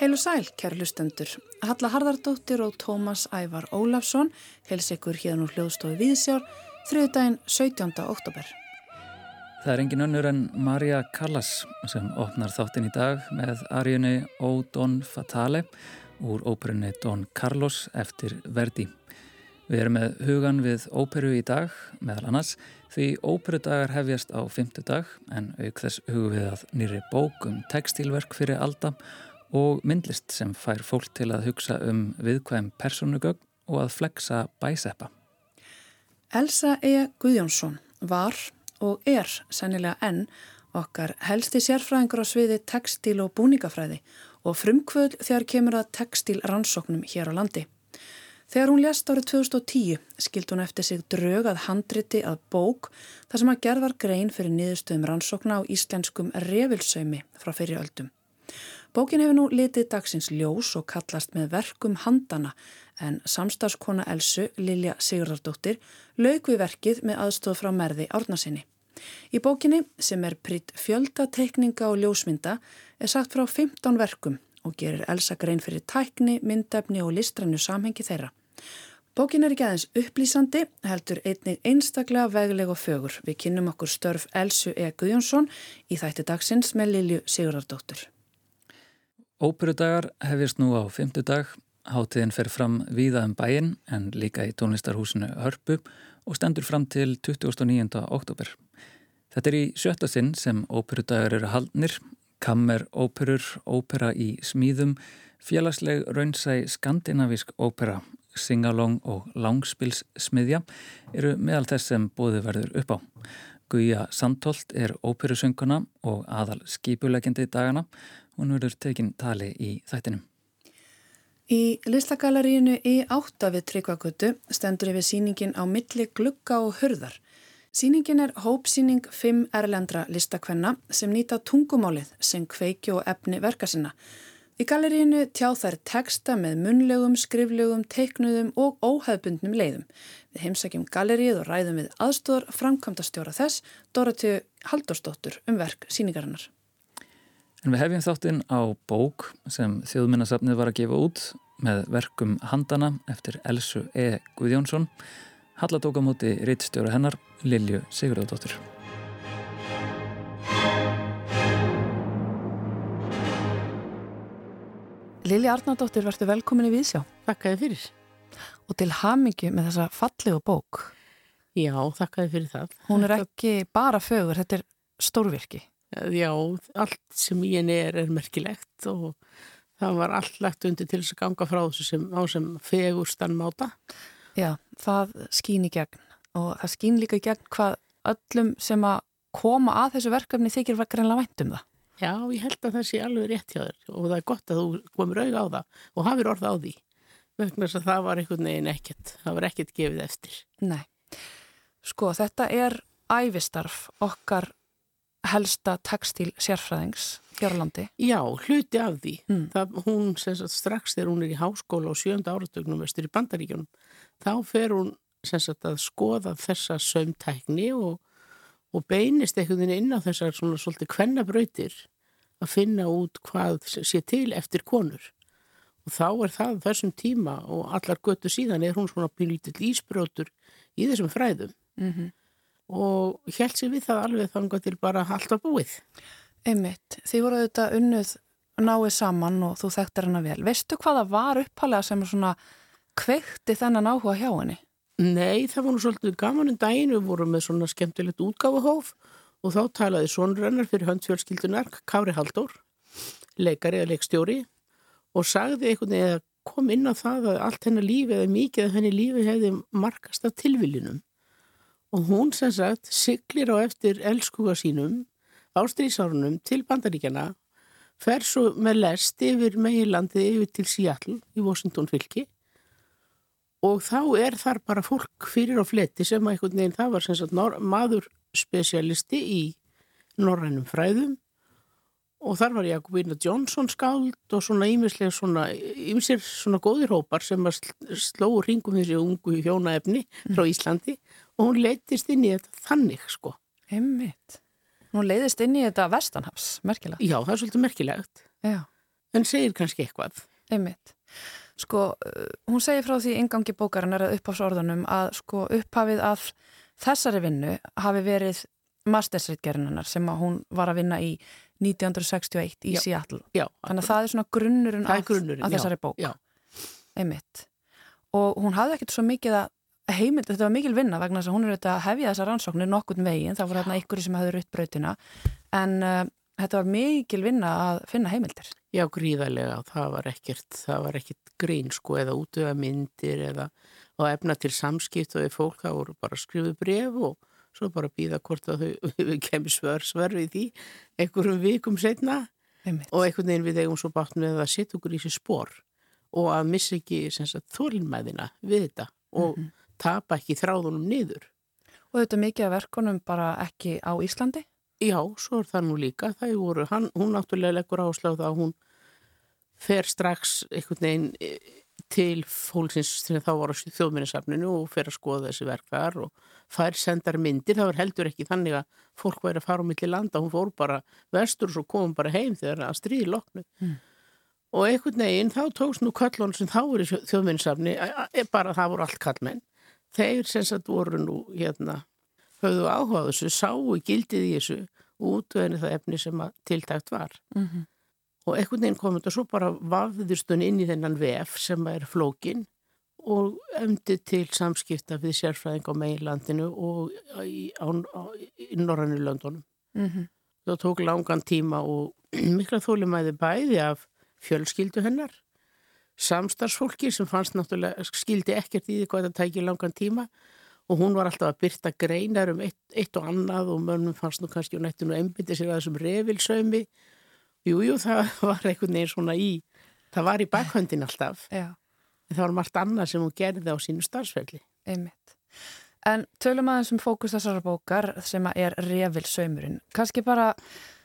Heil og sæl, kæru hlustendur. Halla Harðardóttir og Tómas Ævar Ólafsson heils ykkur hérna úr hljóðstofu Víðsjár þriðdægin 17. oktober. Það er engin önnur en Marja Callas sem opnar þáttinn í dag með ariunni O Don Fatale úr óperunni Don Carlos eftir Verdi. Við erum með hugan við óperu í dag meðal annars því óperudagar hefjast á fymtudag en auk þess hugum við að nýri bók um textilverk fyrir alda og myndlist sem fær fólk til að hugsa um viðkvæm personugögn og að flexa bæseppa. Elsa E. Guðjónsson var og er sennilega enn okkar helsti sérfræðingur á sviði textil og búningafræði og frumkvöld þegar kemur að textil rannsóknum hér á landi. Þegar hún lést árið 2010 skild hún eftir sig drög að handriti að bók þar sem að gerðar grein fyrir niðurstöðum rannsókna á íslenskum revilsöymi frá fyriröldum. Bókin hefur nú litið dagsins ljós og kallast með verkum handana en samstagskona Elsu, Lilja Sigurðardóttir, lauk við verkið með aðstof frá merði árnasinni. Í bókinni, sem er pritt fjöldateikninga og ljósmynda, er sagt frá 15 verkum og gerir Elsa grein fyrir tækni, myndefni og listrannu samhengi þeirra. Bókin er ekki aðeins upplýsandi, heldur einnig einstaklega vegleg og fögur. Við kynum okkur störf Elsu E. Guðjónsson í þætti dagsins með Lilju Sigurðardóttur. Óperudagar hefist nú á fymtudag, hátiðin fer fram víða um bæin en líka í tónlistarhúsinu Hörpu og stendur fram til 29. oktober. Þetta er í sjötta sinn sem óperudagar eru haldnir, kammer óperur, ópera í smíðum, félagsleg raunsæ skandinavísk ópera, singalong og langspilssmiðja eru meðal þess sem bóði verður upp á. Guja Sandholt er óperusönguna og aðal skipulegjandi dagana Hún verður tekinn tali í þættinum. Í listagaleríinu í átta við Tryggvagötu stendur yfir síningin á milli glugga og hörðar. Síningin er hópsíning fimm erlendra listakvenna sem nýta tungumálið sem kveiki og efni verka sinna. Í galeríinu tjá þær teksta með munlegum, skriflegum, teiknuðum og óhæðbundnum leiðum. Við heimsækjum galerið og ræðum við aðstóðar framkvæmdastjóra þess, Dóratiu Haldurstóttur um verk síningarinnar. En við hefjum þáttinn á bók sem þjóðminnasafnið var að gefa út með verkum Handana eftir Elsu E. Guðjónsson. Halla tók á móti reittstjóra hennar Lilju Sigurðardóttir. Lilja Arnardóttir, verður velkomin í Vísjá. Þakkaði fyrir. Og til hamingi með þessa fallegu bók. Já, þakkaði fyrir það. Hún er ekki bara fögur, þetta er stórvirki. Já, allt sem í henni er er merkilegt og það var allt lagt undir til þess að ganga frá þessu sem, á sem fegurstan máta. Já, það skýn í gegn og það skýn líka í gegn hvað öllum sem að koma að þessu verkefni þykir greinlega vænt um það. Já, ég held að það sé alveg rétt hjá þér og það er gott að þú komur auð á það og hafið orð á því vegna þess að það var einhvern veginn ekkert, það var ekkert gefið eftir. Nei, sko þetta er æfistarf okkar helsta textil sérfræðings Jörglandi? Já, hluti af því. Mm. Það, hún, sagt, strax þegar hún er í háskóla og sjönda áratögnum vestur í bandaríkjónum, þá fer hún sagt, að skoða þessa sömtækni og, og beinist einhvern veginn inn á þessar svona svolítið kvennabrautir að finna út hvað sé til eftir konur. Og þá er það þessum tíma og allar götu síðan er hún svona pínlítill ísbrjótur í þessum fræðum. Mm -hmm og held sér við það alveg þannig til bara alltaf búið. Einmitt, þið voru auðvitað unnuð náið saman og þú þekktir hana vel. Veistu hvaða var uppalega sem svona kveikti þennan áhuga hjá henni? Nei, það voru svolítið gaman en um daginn, við vorum með svona skemmtilegt útgáfahóf og þá talaði svonrennar fyrir höndfjölskyldunar, Kári Haldur, leikari eða leikstjóri og sagði einhvern veginn að kom inn á það að allt hennar lífi eða mikið af henni lífi hefði markast af tilviljunum og hún sem sagt siglir á eftir elskuga sínum ástrísárunum til bandaríkjana fer svo með lest yfir meilandi yfir til Seattle í Washington fylki. Og þá er þar bara fólk fyrir á fletti sem að einhvern veginn það var sem sagt maður spesialisti í norrænum fræðum. Og þar var Jakobína Johnson skáld og svona ímislega svona, ímsir svona góðir hópar sem að sló ringum þessi ungu hjónaefni frá Íslandi og hún leittist inn í þetta þannig sko. Einmitt. Hún leiðist inn í þetta vestanhafs, merkilegt. Já, það er svolítið merkilegt. Já. En segir kannski eitthvað. Einmitt. Sko, hún segir frá því ingangi bókarinnar að uppháðsorðunum að sko upphafið að þessari vinnu hafi verið mastersreitgerinnar sem hún var að vinna í 1961 í já, Seattle. Já, Þannig að það er svona grunnurinn af, af þessari bók. Já, Einmitt. Og hún hafði ekkert svo mikið að heimild, þetta var mikil vinna vegna þess að hún er auðvitað að hefja þessa rannsóknir nokkurn veginn, það voru hérna ykkur sem hafði rutt brautina, en uh, þetta var mikil vinna að finna heimildir. já, gríðarlega, það var ekkert, það var ekkert grín sko eða útöða myndir eða og efna til samskipt og fólk. Það voru bara að skrifa bref og svo bara býða hvort að þau kemur svör, svör við því einhverjum vikum setna Einmitt. og einhvern veginn við eigum svo bátt með að setja okkur í þessi spór og að missa ekki þólmæðina við þetta. Og Mhm. Tapa ekki þráðunum niður. Og þetta mikið af verkonum bara ekki á Íslandi? Já, svo er það nú líka. Það voru, hann, hún náttúrulega leggur áslá það að hún fer strax einhvern veginn eh, til fólksins sem þá var á þjóðminnisafninu og fer að skoða þessi verk þar og fær sendar myndir. Það var heldur ekki þannig að fólk væri að fara á milli landa. Hún fór bara vestur og svo kom bara heim þegar að stríði loknu. Mm. Og einhvern veginn þá tóks nú kallon sem þá voru í þjóðminnisafni, bara það voru allt kallmenn. Þeir sem sagt voru nú hérna höfðu áhuga þessu, sáu gildið í þessu og útvöðinu það efni sem að tiltækt var. Mm -hmm. Og einhvern veginn kom þetta svo bara vafðurstun inn í þennan VF sem er flókin og ömdið til samskipta við sérfræðing á meginlandinu og í, í norrannu löndunum. Mm -hmm. Það tók langan tíma og mikla þólumæði bæði af fjölskyldu hennar, samstarfsfólki sem fannst náttúrulega, skildi ekkert í því hvað þetta tækir langan tíma og hún var alltaf að byrta greinar um eitt, eitt og annað og mönnum fannst nú kannski og nættinu einbindi sér að þessum revilsömi. Jújú, jú, það var einhvern veginn svona í, það var í bakhöndin alltaf, Já, en það var margt annað sem hún gerði á sínu starfsfelli. einmitt. En tölum aðeins um fókus þessara bókar sem er revilsaumurinn. Kanski bara,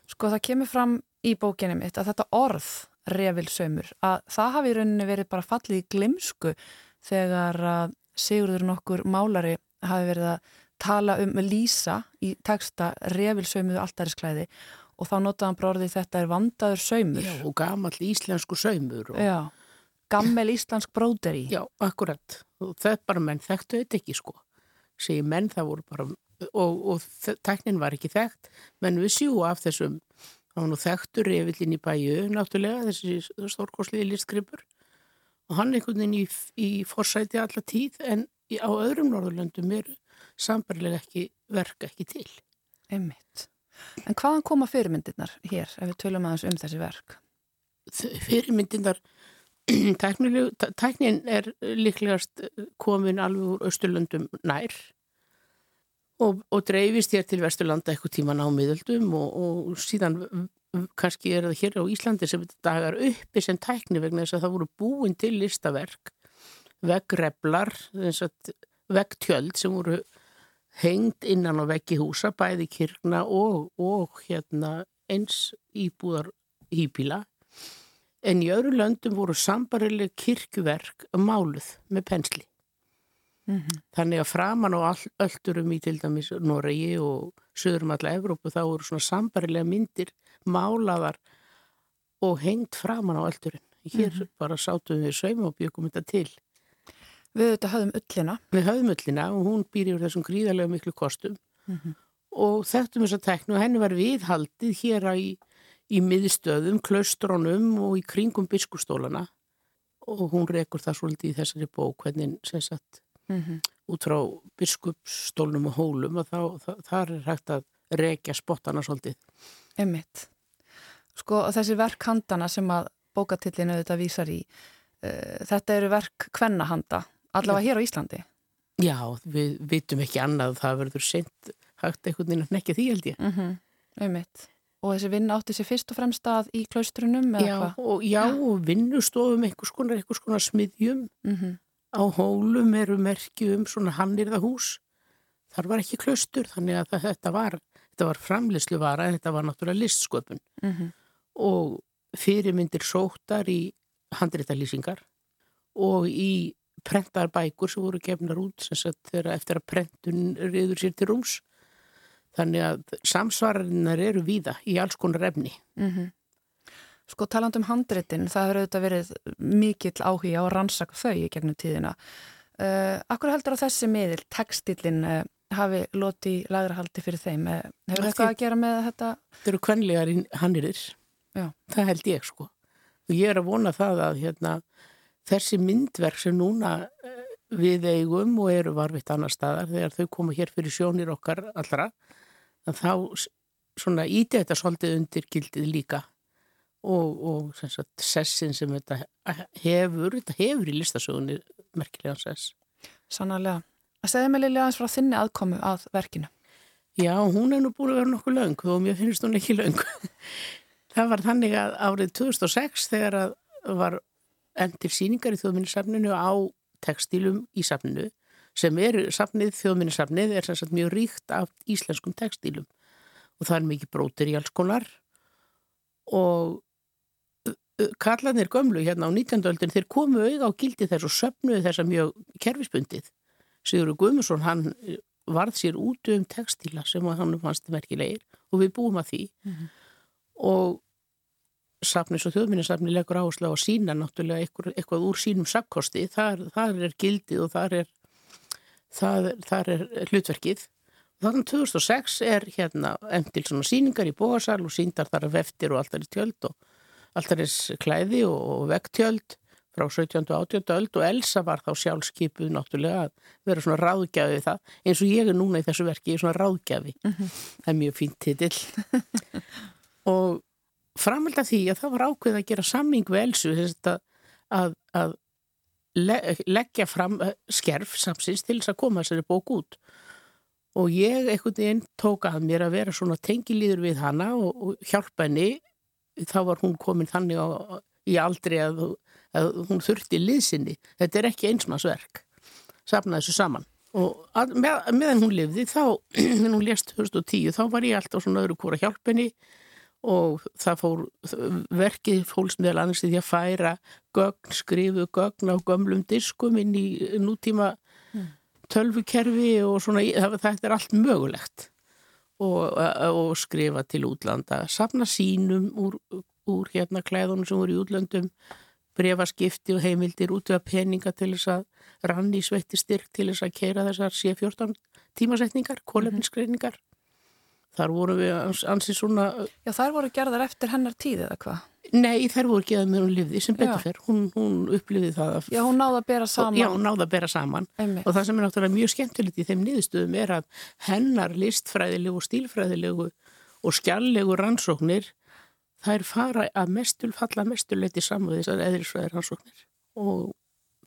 sko það kemur fram í bókinni mitt að þetta orð revilsaumur, að það hafi í rauninni verið bara fallið í glimsku þegar að Sigurður nokkur málari hafi verið að tala um lýsa í texta revilsaumuðu alltærisklæði og þá notaði hann bróðið þetta er vandaður saumur. Já, og gamall íslensku saumur. Og, Já, gammel íslensk bróðeri. já, akkurat. Og það bara menn þekktu þetta ekki sko. Segir menn það voru bara, og, og tæknin var ekki þekkt, menn við sjú af þessum, það var nú þekktur reyfillin í bæju, náttúrulega, þessi stórkosliði listgripur. Og hann einhvern veginn í, í forsæti alla tíð, en í, á öðrum Norðurlöndum eru sambarlega ekki verka ekki til. Einmitt. En hvaðan koma fyrirmyndirnar hér ef við tölum aðeins um þessi verk? Fyrirmyndirnar, tæknin er líklegast komin alveg úr Östurlöndum nær og, og dreifist hér til Vesturlanda eitthvað tíman á miðöldum og, og síðan kannski er það hér á Íslandi sem dagar uppi sem tækni vegna þess að það voru búin til listaverk, veggreflar, vegtjöld sem voru hengt innan á veggi húsa, bæði kirkna og, og hérna, eins íbúðar hýpila. En í öðru löndum voru sambarileg kirkverk máluð með pensli. Mm -hmm. Þannig að framan all, öllurum í til dæmis Noregi og söðurum alla Evrópu þá voru svona sambarilega myndir málaðar og hengt framan á öllurinn. Hér mm -hmm. bara sátum við saum og byggum þetta til. Við þetta höfðum öllina. Við höfðum öllina og hún býr yfir þessum gríðarlega miklu kostum mm -hmm. og þekktum þess að tekna og henni var viðhaldið hér í, í miðstöðum, klaustrónum og í kringum biskustólana og hún rekur það svolítið í þessari bók hvernig sem sagt mm -hmm. út frá biskupstólnum og hólum og þá, það, þar er hægt að rekja spottana svolítið. Emmitt. Sko þessi verk handana sem að bókatillinu þetta vísar í uh, þetta eru verk kvennahanda allavega hér á Íslandi. Já, við vitum ekki annað það verður sent hægt einhvern veginn að nekja því held ég. Mm -hmm. Emmitt. Og þessi vinn átti sér fyrst og fremst að í klaustrunum eða já, og, já, og vinnustofum einhvers konar, einhvers konar smiðjum Mm -hmm. Á hólum eru merki um svona hannirða hús þar var ekki klaustur þannig að þetta var var framlislu vara, þetta var náttúrulega listsköpun Mm -hmm. og fyrirmyndir sóttar í handréttalýsingar og í prentar bækur sem voru gefnar út sem þegar eftir að prentun riður sér til rúms. Þannig að samsvararinnar eru víða í alls konar efni. Mm Sko taland um handritin, það hefur auðvitað verið mikill áhuga að rannsaka þau í gegnum tíðina. Uh, akkur heldur á þessi miðil, textilin, uh, hafi loti lagrahaldi fyrir þeim? Uh, hefur eitthvað að gera með þetta? Þetta eru kvenlegar hannirir. Já. Það held ég sko. Og ég er að vona það að hérna, þessi myndverk sem núna eh, við eigum og eru varfitt annar staðar þegar þau koma hér fyrir sjónir okkar allra þá svona íti þetta svolítið undir gildið líka og, og sem sagt, sessin sem þetta hefur, þetta hefur í listasögunni merkilegan sess. Sannarlega. Að segja mig Lili aðeins frá þinni aðkomu að verkinu. Já, hún er nú búin að vera nokkuð löng og mér finnst hún ekki löng. Það var þannig að árið 2006 þegar að var endur síningar í þjóðminnisafninu á textílum í safninu sem er safnið, þjóðminnisafnið er sem sagt mjög ríkt af íslenskum textílum og það er mikið brótir í alls konar og kallanir gömlu hérna á 19. öldin þeir komu auða á gildi þess og söfnuðu þessa mjög kerfisbundið. Sigurður Guðmusson hann eh, varð sér út um textíla sem að hann fannst merkilegir og við búum að því og safnis og þjóðminnisafni leggur áherslu á að sína náttúrulega eitthvað, eitthvað úr sínum sakkosti, þar, þar er gildið og þar er, þar, þar er hlutverkið. Þannig 2006 er hérna endil svona síningar í bóasal og síndar þar af eftir og alltaf í tjöld og alltaf er klæði og vegtjöld frá 17. og 18. öld og Elsa var þá sjálfskipuð náttúrulega að vera svona ráðgjafi það eins og ég er núna í þessu verki, ég er svona ráðgjafi það er mjög fínt titill og framhald að því að það var ákveð að gera samming við Elsu að, að, að le, leggja fram eh, skerf samsins til þess að koma þessari bók út og ég einhvern veginn tók að mér að vera svona tengilíður við hana og, og hjálpa henni þá var hún komin þannig á, í aldri að, að hún þurfti liðsinni. Þetta er ekki einsmannsverk. Safna þessu saman. Og að, með, meðan hún lifði þá, meðan hún lést 2010 þá var ég alltaf svona öðru hvora hjálp henni. Og það fór verkið fólks meðal annars því að færa gögn, skrifu gögn á gömlum diskum inn í nútíma tölvukerfi og svona, það, þetta er allt mögulegt og, og skrifa til útlanda, safna sínum úr, úr hérna klæðunum sem voru í útlöndum brefaskipti og heimildir út af peninga til þess að ranni sveitti styrk til þess að keira þessar C14 tímasetningar, kólefninsgreiningar Þar vorum við ans, ansið svona... Já, þær voru gerðar eftir hennar tíð eða hvað? Nei, þær voru geðað með hún lifði sem betur fyrr. Hún, hún upplifði það að... Já, hún náða að bera saman. Já, hún náða að bera saman. Einmitt. Og það sem er náttúrulega mjög skemmtilegt í þeim niðurstöðum er að hennar listfræðilegu, stílfræðilegu og skjallegu rannsóknir þær fara að mestul, falla mestuleiti saman þessar eðrisfræðir rannsóknir. Og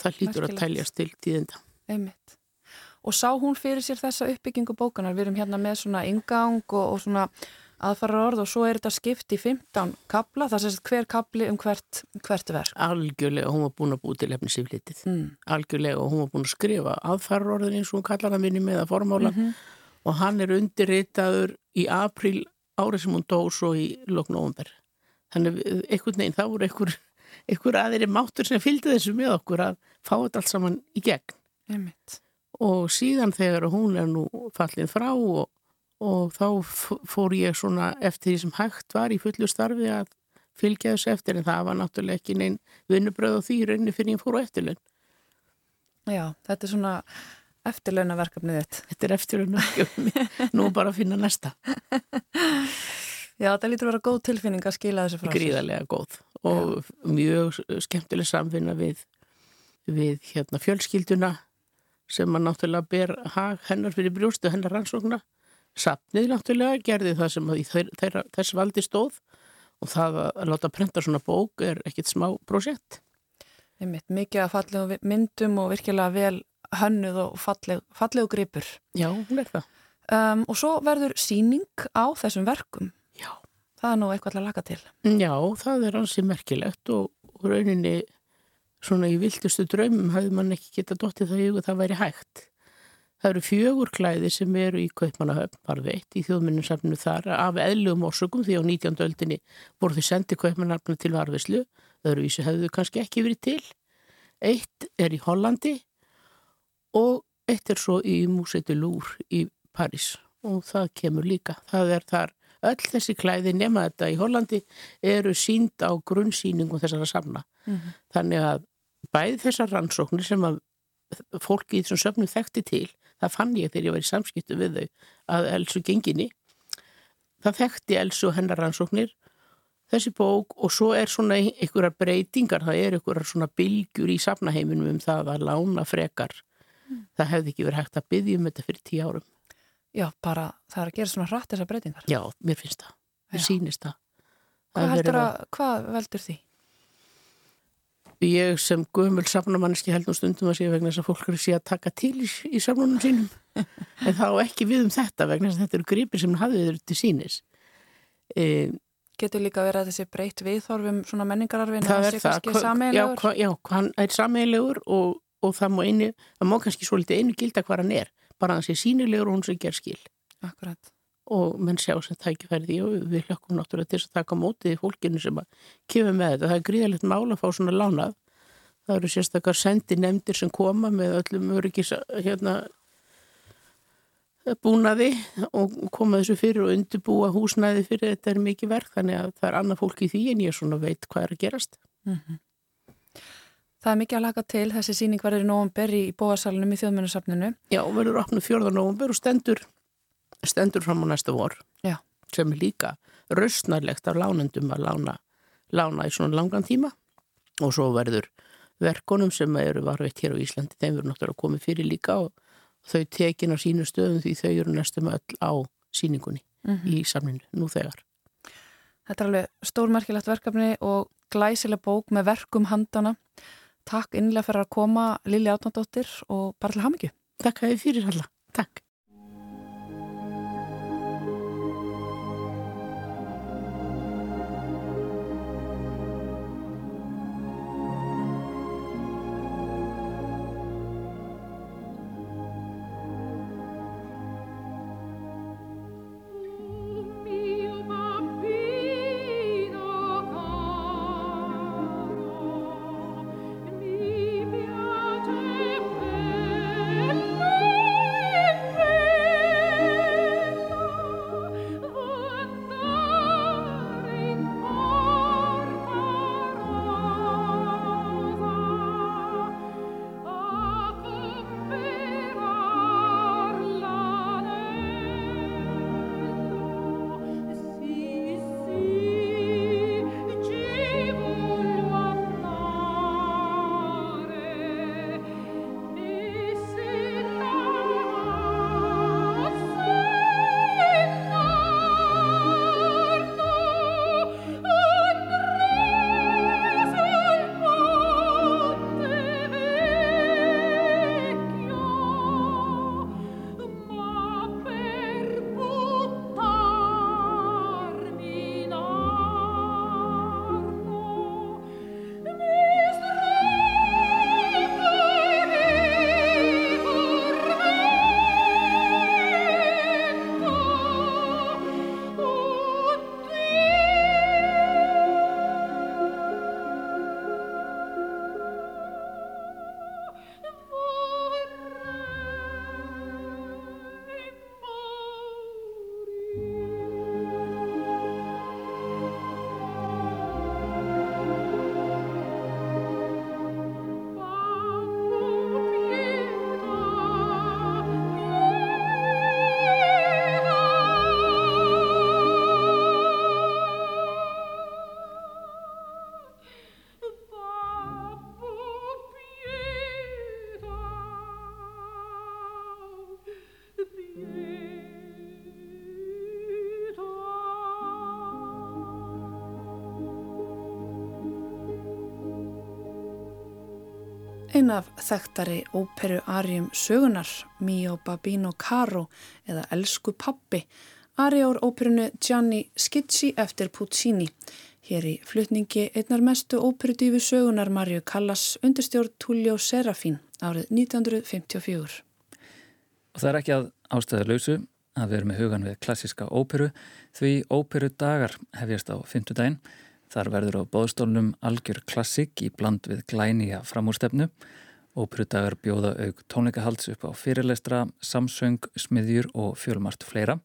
það hlýtur að tæljast til tíðinda. Einmitt. Og sá hún fyrir sér þessa uppbyggingu bókanar, við erum hérna með svona ingang og, og svona aðfara orð og svo er þetta skipt í 15 kabla, það sést hver kabli um hvert, hvert verk. Algjörlega, hún var búin að búið til efnisiflitið. Mm. Algjörlega, og hún var búin að skrifa aðfara orðin eins og hún kallar hann minni með að formála Mm -hmm. og hann er undirritaður í april árið sem hún dó svo í loknóumber. Þannig einhvern veginn, það voru einhver, einhver aðeiri máttur sem fylgdi þessu með okkur að fá þetta allt saman í gegn. Einmitt. Og síðan þegar hún er nú fallin frá og, og þá fór ég svona eftir því sem hægt var í fullu starfi að fylgja þessu eftir en það var náttúrulega ekki neinn vinnubröð og því rauninni fyrir ég fór á eftirlun. Já, þetta er svona eftirlaunaverkefnið þitt. Þetta er eftirlaunaverkefnið, nú bara að finna næsta. Já, þetta lítur að vera góð tilfinning að skila þessu frá. Gríðarlega góð og Já. mjög skemmtileg samfinna við, við hérna, fjölskylduna sem að náttúrulega ber hag hennar fyrir brjóstu, hennar rannsókna. Sapnið náttúrulega gerði það sem þeir, þeir, þess valdi stóð og það að láta prenta svona bók er ekkit smá prosjekt. Mikið að fallegu myndum og virkilega vel hönnuð og falleg, fallegu gripur. Já, hún er það. Um, og svo verður síning á þessum verkum. Já. Það er nú eitthvað að laka til. Já, það er ansi merkilegt og rauninni svona í viltustu draumum hafði mann ekki getað dottið það í og það væri hægt. Það eru fjögur klæði sem eru í Kaupmannahöfn, var veitt í þjóðminninsafninu þar af eðlugum orsökum því á 19. öldinni voru þau sendið Kaupmannahöfnu til varfislu, öðruvísi hefðu kannski ekki verið til. Eitt er í Hollandi og eitt er svo í de Louvre í París og það kemur líka. Það er þar öll þessi klæði nema þetta í Hollandi eru sínd á grunnsýningum þessara samna. Mm -hmm. Þannig að bæði þessar rannsóknir sem að fólki í þessum söfnum þekkti til það fann ég þegar ég var í samskiptu við þau að Elsu genginni það þekkti Elsu hennar rannsóknir þessi bók og svo er svona einhverjar breytingar, það er einhverjar svona bylgjur í safnaheiminum um það að lána frekar mm. það hefði ekki verið hægt að byggja um þetta fyrir tíu árum Já, bara það er að gera svona hratt þessar breytingar. Já, mér finnst það, mér sýnist það. Hvað, að, hvað veldur því? ég sem gömul safnamanniski held nú stundum að sé vegna þess að fólk eru síðan að taka til í, í safnunum sínum. En þá ekki við um þetta vegna þess að þetta eru gripir sem hafið þeir til sínis e, Getur líka verið að þessi breytt viðþorfum svona menningararfin það er það, já, hva, já, hann er sameigilegur og, og það má einu það má kannski svo litið einu gilda hvað hann er bara hann sé sínilegur og hún sé ger skil Akkurat og menn sjá sem tækifærið í og við hlökkum náttúrulega til að taka mótið fólkinu sem að kemur með þetta. Það er gríðalegt mála að fá svona lánað. Það eru sérstakar sendi nefndir sem koma með öllum öryggis hérna búnaði og koma þessu fyrir og undirbúa húsnæði fyrir þetta er mikið verk þannig að það er annað fólk í því en ég svona veit hvað er að gerast. Mm -hmm. Það er mikið að laka til, þessi síning verður í nógumber í bóasalunum í þjóðmennusafninu. Já, verður opnum fjörðan nógumber og stendur stendur fram á næsta vor Já. sem er líka raustnarlegt af lánendum að lána, lána í svona langan tíma og svo verður verkonum sem eru varveitt hér á Íslandi, þeim verður náttúrulega komið fyrir líka og þau tekin á sínu stöðum því þau eru næstum öll á síningunni mm -hmm. í samlinu nú þegar. Þetta er alveg stórmerkilegt verkefni og glæsileg bók með verkum handana. Takk innlega fyrir að koma Lili Átnardóttir og bara til hafmyggju. Takk að þið fyrir alla. Takk. Einn af þekktari óperu-arjum sögunar, Mio Babino Caro eða Elsku pappi, arjáur óperunu Gianni Schizzi eftir Puccini. Hér í flutningi einnar mestu óperudífi sögunar Marju Callas undirstjórn Tullio Serafín árið 1954. Og það er ekki að ástæðu lausu að við erum með hugan við klassiska óperu því óperu dagar hefjast á fymtudaginn. Þar verður á bóðstólnum algjör klassik í bland við glænija framúrstefnu. Óperu dagar bjóða auk tónleikahalds upp á fyrirlestra, samsöng, smiðjur og fjölmart fleira,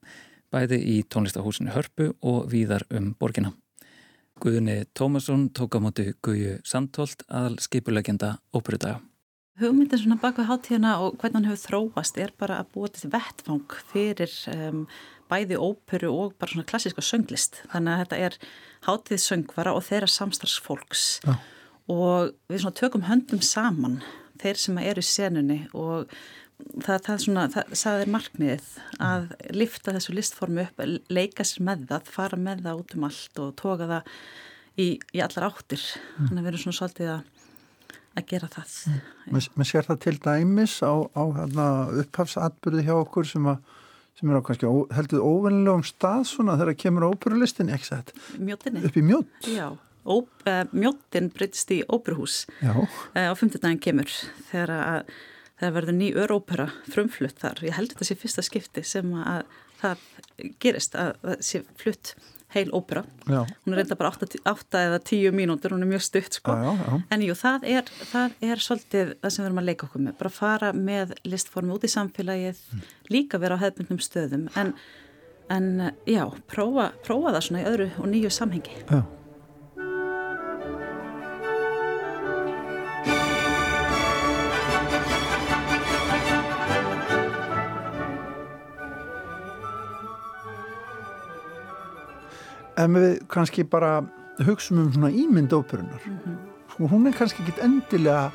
bæði í tónlistahúsinu Hörpu og víðar um borginna. Guðni Tómasson tók á móti Guðju Sandholt aðal skipulegjenda óperu daga. Hugmyndin svona bak við hátíðina og hvernig hann hefur þróast er bara að búa til vettfang fyrir um, bæði óperu og bara svona klassíska sönglist. Þannig að þetta er hátíð söngvara og þeirra samstarfsfólks ja. og við svona tökum höndum saman þeir sem eru í senunni og það, það, svona, það, það er markmiðið að lifta þessu listformu upp, leika sér með það, fara með það út um allt og toga það í, í allar áttir. Þannig að við erum svona svolítið að að gera það. Mér mm. sér það til dæmis á, á hérna, upphafsatbyrði hjá okkur sem, að, sem er á kannski heldur óvennilegum stað svona þegar kemur óperulistin, ekki? Mjóttinni. Upp í mjótt? Já, ó, uh, mjóttin breytist í óperuhús uh, á 15 daginn kemur þegar að það verður ný örópera frumflutt þar. Ég held þetta sé fyrsta skipti sem að það gerist að það sé flutt heil ópera. Já. Hún er reynda bara 8 eða 10 mínútur, hún er mjög stutt sko. Já, já, en jú, það er, það er svolítið það sem við erum að leika okkur með. Bara fara með listformi út í samfélagið, mm. líka vera á hefðbundnum stöðum. En, en já, prófa, prófa það svona í öðru og nýju samhengi. Já. En við kannski bara hugsaum um svona ímynd óperunar mm -hmm. sko hún er kannski ekki endilega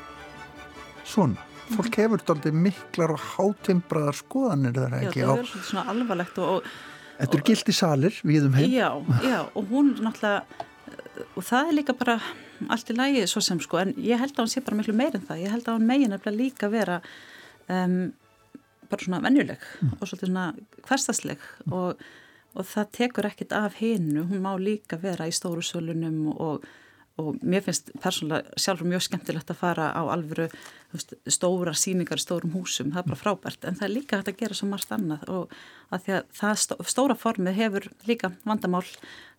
svona fólk hefur þetta miklar og hátimbraðar skoðanir það er ekki á Já það er svona alvarlegt og, og Þetta er gilt í salir við um heim Já, já og hún náttúrulega og það er líka bara allt í lægi svo sem sko en ég held að hún sé bara miklu meir en það ég held að hún megin er líka vera um, bara svona venjuleg mm. og svona hverstasleg mm. og og það tekur ekkit af hinnu, hún má líka vera í stóru sölunum og, og mér finnst persónulega sjálfur mjög skemmtilegt að fara á alvöru veist, stóra síningar í stórum húsum, það er bara frábært. En það er líka hægt að gera svo margt annað og að því að það stóra formið hefur líka vandamál,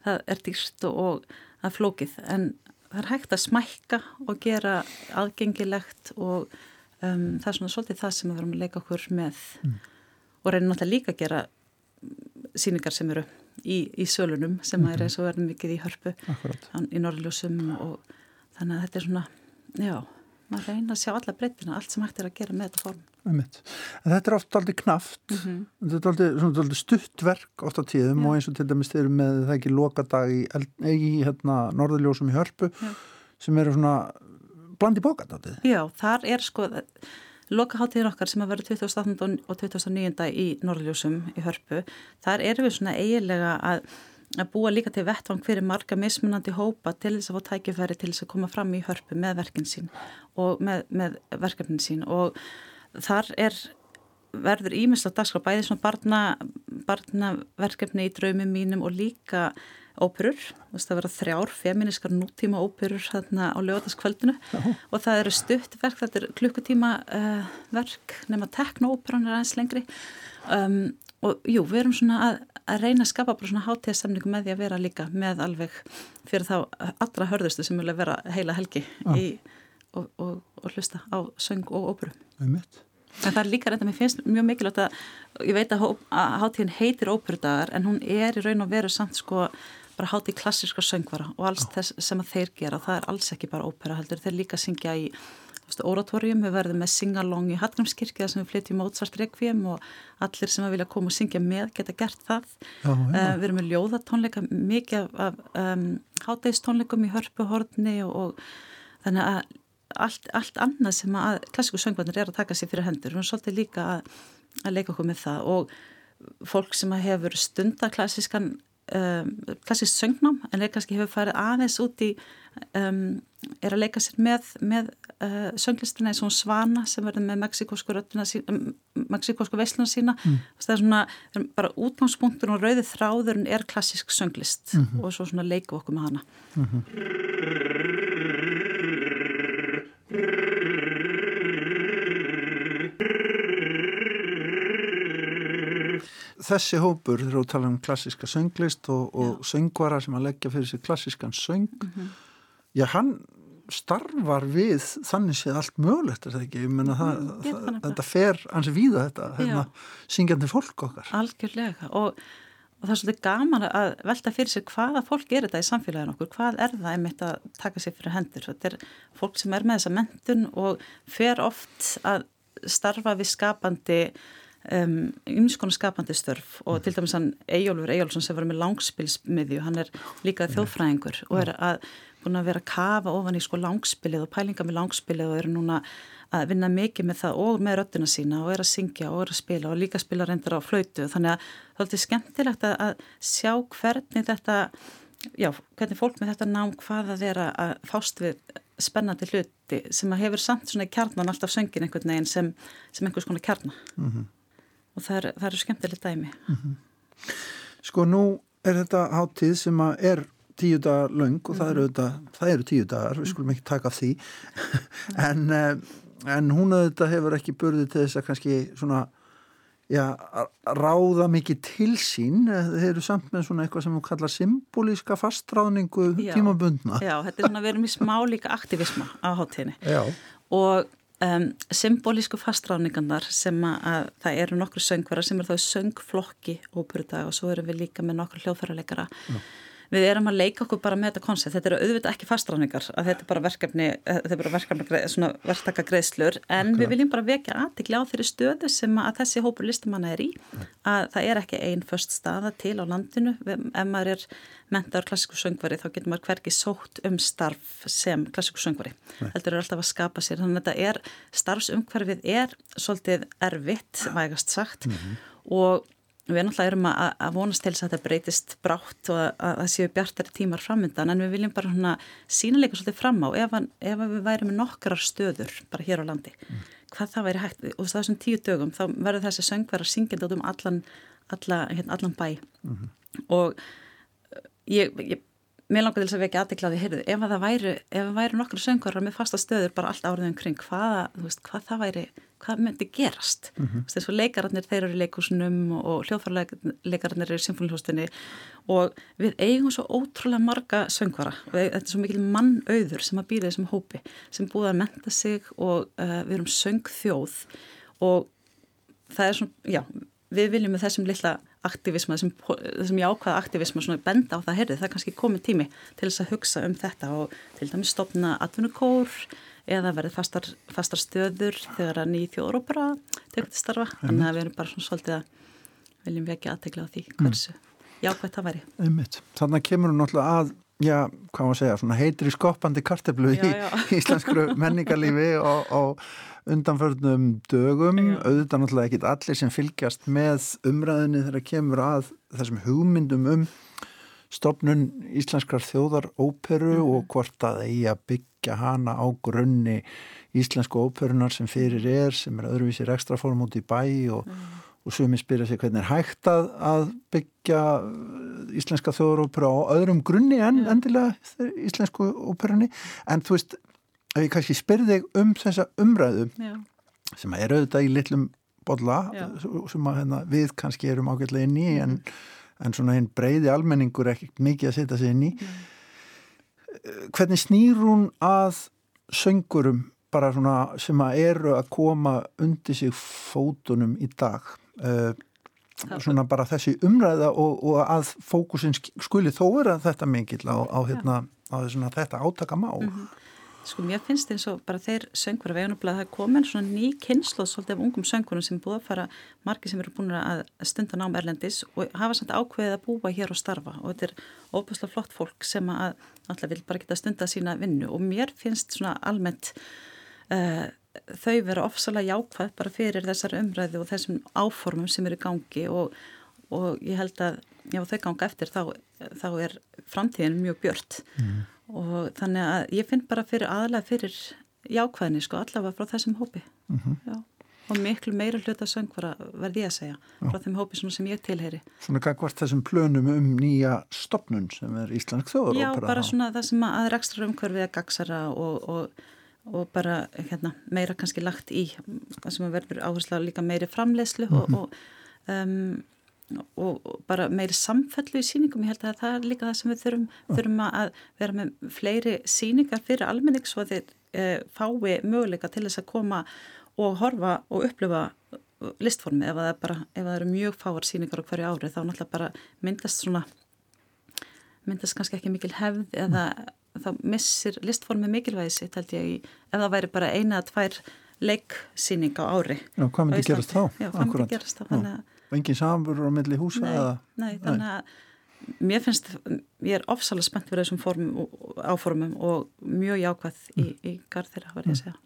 það er dýrst og, og það er flókið. En það er hægt að smækka og gera aðgengilegt og um, það er svona svolítið það sem við verum að leika okkur með. Mm. og reynum náttúrulega líka að gera síningar sem eru í, í sölunum sem -hmm. er eins og verður mikið í hörpu Akkurat. í norðljósum og þannig að þetta er svona, já maður reyna að sjá alla breytina, allt sem hægt er að gera með þetta form. En þetta er oft aldrei knaft, mm -hmm. þetta er aldrei, aldrei stuttverk oft á tíðum já. og eins og til dæmis þeir eru með það ekki lokadag í, í hérna, norðljósum í hörpu já. sem eru svona blandi bókat á því. Já, þar er sko Lokaháttíðin okkar sem að vera 2018 og 2009 í Norðljósum í Hörpu, þar erum við svona eiginlega að, að búa líka til vettvang fyrir marga mismunandi hópa til þess að fá tækifæri til þess að koma fram í Hörpu með verkinn sín og með, með verkefnin sín. Og þar er verður ímislega dagskrá bæði svona barna, barnaverkefni í draumum mínum og líka óperur, það verða þrjár feminiskar nútíma óperur þarna á lögataskvöldinu og það eru stuttverk, þetta er klukkutíma uh, verk nema teknóperan er aðeins lengri. Um, og jú, við erum svona að, að reyna að skapa bara svona hátíðastemningu með því að vera líka með alveg fyrir þá allra hörðustu sem vilja vera heila helgi í, og, og, og hlusta á söng og óperu. Það er mitt. En það er líka reynda, mér finnst mjög mikilvægt að, ég veit að, að hátíðin heitir óperudagar en hún er í raun og veru samt sko bara háti klassiska söngvara og alls þess sem að þeir gera, það er alls ekki bara ópera heldur, þeir líka syngja í oratorium, við verðum með singalong í Hallgrímskirkja sem við flytjum Mozart Requiem og allir sem að vilja koma og syngja með geta gert það já. Uh, við erum með ljóðatónleika mikið af um, hátægistónleikum í hörpuhorni og, og þannig að allt, allt annað sem að klassíku söngvarnir er að taka sér fyrir hendur, við erum svolítið líka að, að leika okkur með það og fólk sem að hefur stundaklassískan um, klassist söngnám en er kannski hefur farið aðeins út í um, er að leika sér með, með uh, sönglistina eins og Svana sem verður með meksikósku meksikósku veisluna sína mm. það er svona bara útgangspunktur og rauðið þráðurinn er klassisk sönglist mm -hmm. og svo svona leiku okkur með hana mm -hmm. Þessi hópur þegar þú tala um klassiska sönglist og, og söngvara sem að leggja fyrir sig klassiskan söng mm -hmm. já, hann starfar við þannig séð allt mögulegt er það ekki, ég menna það, mm, það þetta fer ansi víða þetta hérna, syngjandi fólk okkar. Algjörlega og, og það er svolítið gaman að velta fyrir sig hvaða fólk er þetta í samfélaginu okkur, hvað er það einmitt að taka sér fyrir hendur, þetta er fólk sem er með þessa mentun og fer oft að starfa við skapandi ymskona um, skapandi störf og til dæmis hann Ejólfur Ejólfsson sem var með langspilsmiðju, hann er líka þjóðfræðingur og er að búin að vera að kafa ofan í sko langspilið og pælinga með langspilið og eru núna að vinna mikið með það og með röttina sína og er að syngja og er að spila og líka spila reyndar á flautu. Þannig að það er alltaf skemmtilegt að sjá hvernig þetta já, hvernig fólk með þetta nám hvað að vera að fást við spennandi hluti sem að hefur samt svona kjarnan alltaf söngin einhvern veginn sem, sem einhvers konar kjarna. Mm -hmm. Og það eru er skemmtilegt dæmi. Mm -hmm. Sko nú er þetta hátíð sem að er tíu dagar laung og það eru, mhm. þetta, það eru tíu dagar, við skulum ekki taka því. En, eh, en hún auðvitað hefur ekki börðið til þess að kannski svona já, ráða mikið til sín. Þeir eru samt með svona eitthvað sem við kalla symbolíska fastráðningu tímabundna. Já, þetta er svona vera mjög smá líka aktivisma á hátíðinni. Og um, symbolísku fastráðningarnar sem að það eru nokkru söngvara sem er þá söngflokki óbyrða og svo eru við líka með nokkru hljóðfærarleikara Já við erum að leika okkur bara með þetta koncept, þetta eru auðvitað ekki fastráningar að þetta er bara verkefni, þetta er bara verkefni svona verktaka greiðslur en okay. við viljum bara vekja aðtikli á þeirri stöðu sem að þessi hópur listumanna er í að það er ekki einn först staða til á landinu, ef maður er mentaður klassíku söngvari þá getur maður hverki sótt um starf sem klassíku söngvari, heldur er alltaf að skapa sér. Þannig að þetta er, starfsumhverfið er svolítið erfitt, vægast sagt. Mm -hmm. og Við náttúrulega erum að, að vonast til þess að þetta breytist brátt og að það séu bjartari tímar framöndan en við viljum bara sínuleika svolítið fram á ef, ef við værim með nokkrar stöður bara hér á landi, mm. hvað það væri hægt og þessum tíu dögum þá verður þessi söngverðar syngjandi út um allan, alla, hérna, allan bæ mm -hmm. og ég, ég mér langar til þess að vekja aðdeklaði, heyrðu, ef það væri, ef það væri nokkru söngvarar með fasta stöður bara allt áriðum kring, hvaða, þú veist, hvað það væri, hvað myndi gerast? Mm -hmm. Þess að leikararnir, þeir eru í leikúsunum og hljóðfarleikararnir eru í symfónihústinni og við eigum svo ótrúlega marga söngvara, við, þetta er svo mikil mannauður sem að býða þessum hópi, sem búið að menta sig og uh, við erum söngþjóð og það er svona, já, við viljum með þessum lilla aktivisma, þessum, jákvæða aktivisma svona benda á það, heyrði, það er kannski komið tími til þess að hugsa um þetta og til dæmis stopna atvinnukór eða verið fastar, fastar stöður þegar að nýð þjóðrópera tegur til starfa, mm. þannig að við erum bara svona svolítið að viljum við ekki aðtegla á því hversu mm. jákvæðt það væri. Þannig kemur hún náttúrulega að já, hvað maður segja, svona heitri skoppandi karteflu í íslenskru menningarlífi og, og undanförnum dögum, já. auðvitað náttúrulega ekki allir sem fylgjast með umræðinni þegar kemur að þessum hugmyndum um stopnun íslenskrar þjóðaróperu mm. og hvort að eigi að byggja hana á grunni íslensku óperunar sem fyrir er, sem er öðruvísir ekstra form út í bæ og mm og sumi spyrja sig hvernig er hægt að, að byggja íslenska þjóðarópera á öðrum grunni en endilega íslensku óperunni en þú veist, ef ég kannski spyrði þig um þessa umræðu yeah. sem er auðvitað í litlum bolla yeah. sem að, hérna, við kannski erum ágætlega inn í mm -hmm. en, en svona einn breyði almenningur er ekki mikið að setja sig inn í hvernig snýr hún að söngurum bara svona sem að eru að koma undir sig fótunum í dag uh, svona bara þessi umræða og, og að fókusin skuli þó vera þetta mingill á, á, hérna, á þetta átaka má mm -hmm. Sko mér finnst eins og bara þeir söngvara veganubla það er komin svona ný kynslu svolítið af ungum söngvarum sem búið að fara margi sem eru búin að stunda nám erlendis og hafa samt ákveðið að búa hér og starfa. Og þetta er óbúslega flott fólk sem að alltaf vil bara geta stunda sína vinnu. Og mér finnst svona almennt uh, þau vera ofsalega jákvæð bara fyrir þessar umræðu og þessum áformum sem eru í gangi og, og ég held að já, þau ganga eftir þá, þá er framtíðin mjög björt mm. og þannig að ég finn bara fyrir aðalega fyrir jákvæðinni sko allavega frá þessum hópi mm -hmm. og miklu meira hluta söngvara verði ég að segja já. frá þeim hópi sem ég tilheyri Svona hvort þessum plönum um nýja stopnun sem er Íslandsk þjóður Já, bara svona það sem að rekstra umhverfið að gagsara og, og og bara hérna, meira kannski lagt í það sem verður áherslu líka meiri framleyslu mm -hmm. og, og um, og, og bara meiri samfellu í síningum, ég held að það er líka það sem við þurfum, þurfum að vera með fleiri síningar fyrir almenning svo að þeir e, fái möguleika til þess að koma og horfa og upplifa listformi ef það, bara, ef það eru mjög fáar síningar á hverju ári þá náttúrulega bara myndast svona myndast kannski ekki mikil hefð eða mm. Þá missir listformi mikilvægi sitt held ég í ef það væri bara eina að tvær leiksýning á ári Já, hvað myndi gerast þá? Já, hvað myndi gerast þá? Og engin samfur á milli húsa nei, eða? Nei, þannig að mér finnst, ég er ofsalega spennt fyrir þessum form, áformum og mjög jákvæð í, í garð þeirra, var ég að segja.